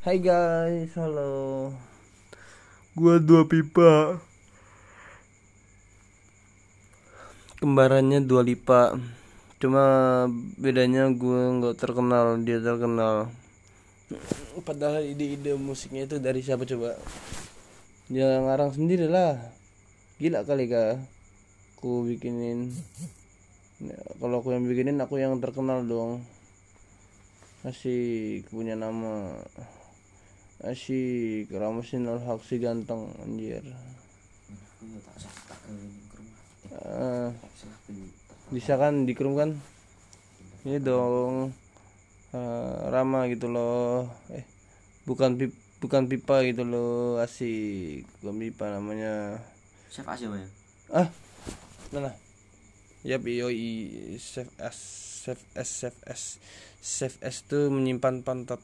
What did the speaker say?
Hai guys, halo. Gua dua pipa. Kembarannya dua lipa. Cuma bedanya gue nggak terkenal, dia terkenal. Padahal ide-ide musiknya itu dari siapa coba? Dia ngarang sendiri lah. Gila kali kah Aku bikinin. Ya, Kalau aku yang bikinin aku yang terkenal dong Asik punya nama. Asik Ramusin al si ganteng anjir. Uh, Bisa kan dikrum kan? Ini dong. Uh, Rama gitu loh. Eh bukan pip, bukan pipa gitu loh. Asik Bukan pipa namanya. Ya Bang? Ah Mana Yap yoi Chef S Chef S Chef S Chef S tuh menyimpan pantat